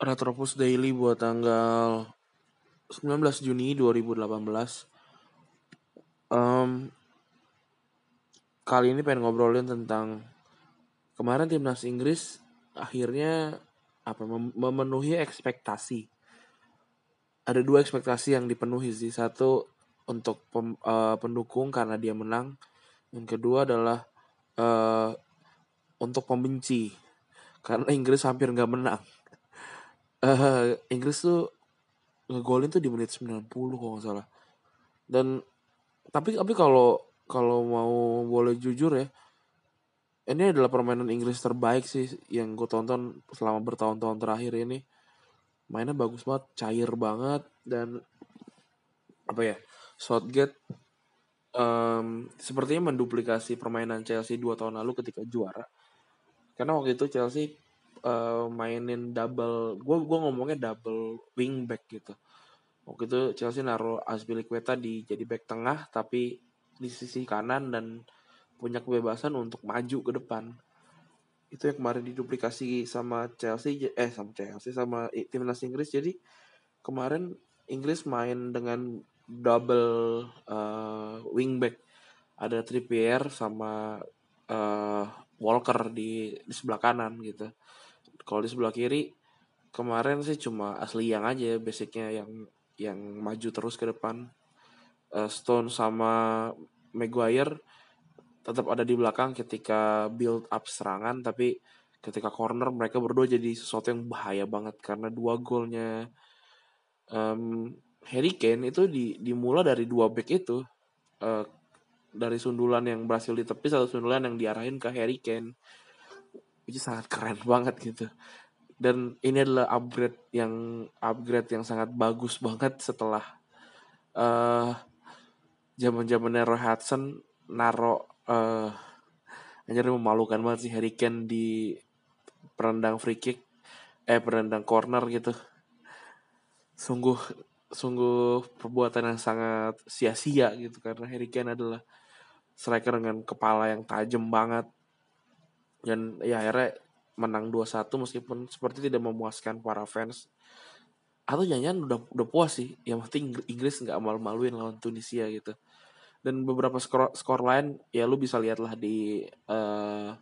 Retropus Daily buat tanggal 19 Juni 2018. Um, kali ini pengen ngobrolin tentang kemarin timnas Inggris akhirnya apa memenuhi ekspektasi. Ada dua ekspektasi yang dipenuhi sih. Satu untuk pem, uh, pendukung karena dia menang. Yang kedua adalah uh, untuk pembenci karena Inggris hampir nggak menang uh, Inggris tuh ngegolin tuh di menit 90 kalau nggak salah. Dan tapi tapi kalau kalau mau boleh jujur ya, ini adalah permainan Inggris terbaik sih yang gue tonton selama bertahun-tahun terakhir ini. Mainnya bagus banget, cair banget dan apa ya? Southgate um, sepertinya menduplikasi permainan Chelsea dua tahun lalu ketika juara. Karena waktu itu Chelsea uh, mainin double gue gue ngomongnya double wingback gitu. Waktu itu Chelsea naruh Azpilicueta di jadi back tengah tapi di sisi kanan dan punya kebebasan untuk maju ke depan. Itu yang kemarin diduplikasi sama Chelsea eh sama Chelsea sama timnas Inggris. Jadi kemarin Inggris main dengan double uh, wingback ada Trippier sama uh, Walker di di sebelah kanan gitu kalau di sebelah kiri kemarin sih cuma asli yang aja basicnya yang yang maju terus ke depan. Uh, Stone sama Maguire tetap ada di belakang ketika build up serangan tapi ketika corner mereka berdua jadi sesuatu yang bahaya banget karena dua golnya um, Harry Kane itu di, dimulai dari dua back itu. Uh, dari sundulan yang berhasil ditepis atau sundulan yang diarahin ke Harry Kane itu sangat keren banget gitu. Dan ini adalah upgrade yang upgrade yang sangat bagus banget setelah uh, zaman zamannya Roy Hudson naro uh, anjir memalukan banget sih Harry Kane di perendang free kick eh perendang corner gitu. Sungguh sungguh perbuatan yang sangat sia-sia gitu karena Harry Kane adalah striker dengan kepala yang tajam banget dan ya akhirnya menang 2-1 meskipun seperti tidak memuaskan para fans. Atau jangan udah udah puas sih. Yang penting Inggris nggak malu-maluin lawan Tunisia gitu. Dan beberapa skor skor lain ya lu bisa lihat lah di uh,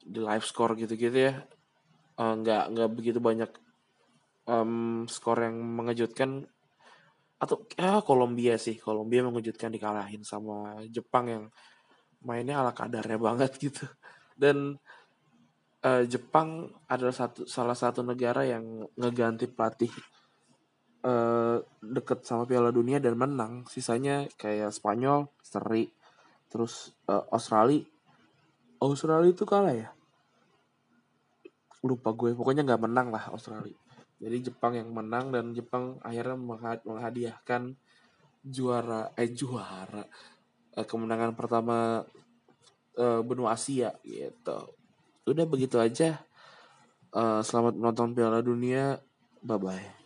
di live score gitu-gitu ya. Uh, nggak nggak begitu banyak um, skor yang mengejutkan. Atau ya Kolombia sih. Kolombia mengejutkan dikalahin sama Jepang yang mainnya ala kadarnya banget gitu dan uh, Jepang adalah satu salah satu negara yang ngeganti pelatih uh, deket sama Piala Dunia dan menang. Sisanya kayak Spanyol seri terus uh, Australia. Australia itu kalah ya? Lupa gue pokoknya nggak menang lah Australia. Jadi Jepang yang menang dan Jepang akhirnya menghadiahkan juara eh juara kemenangan pertama uh, benua Asia gitu. Udah begitu aja. Uh, selamat menonton Piala Dunia. Bye bye.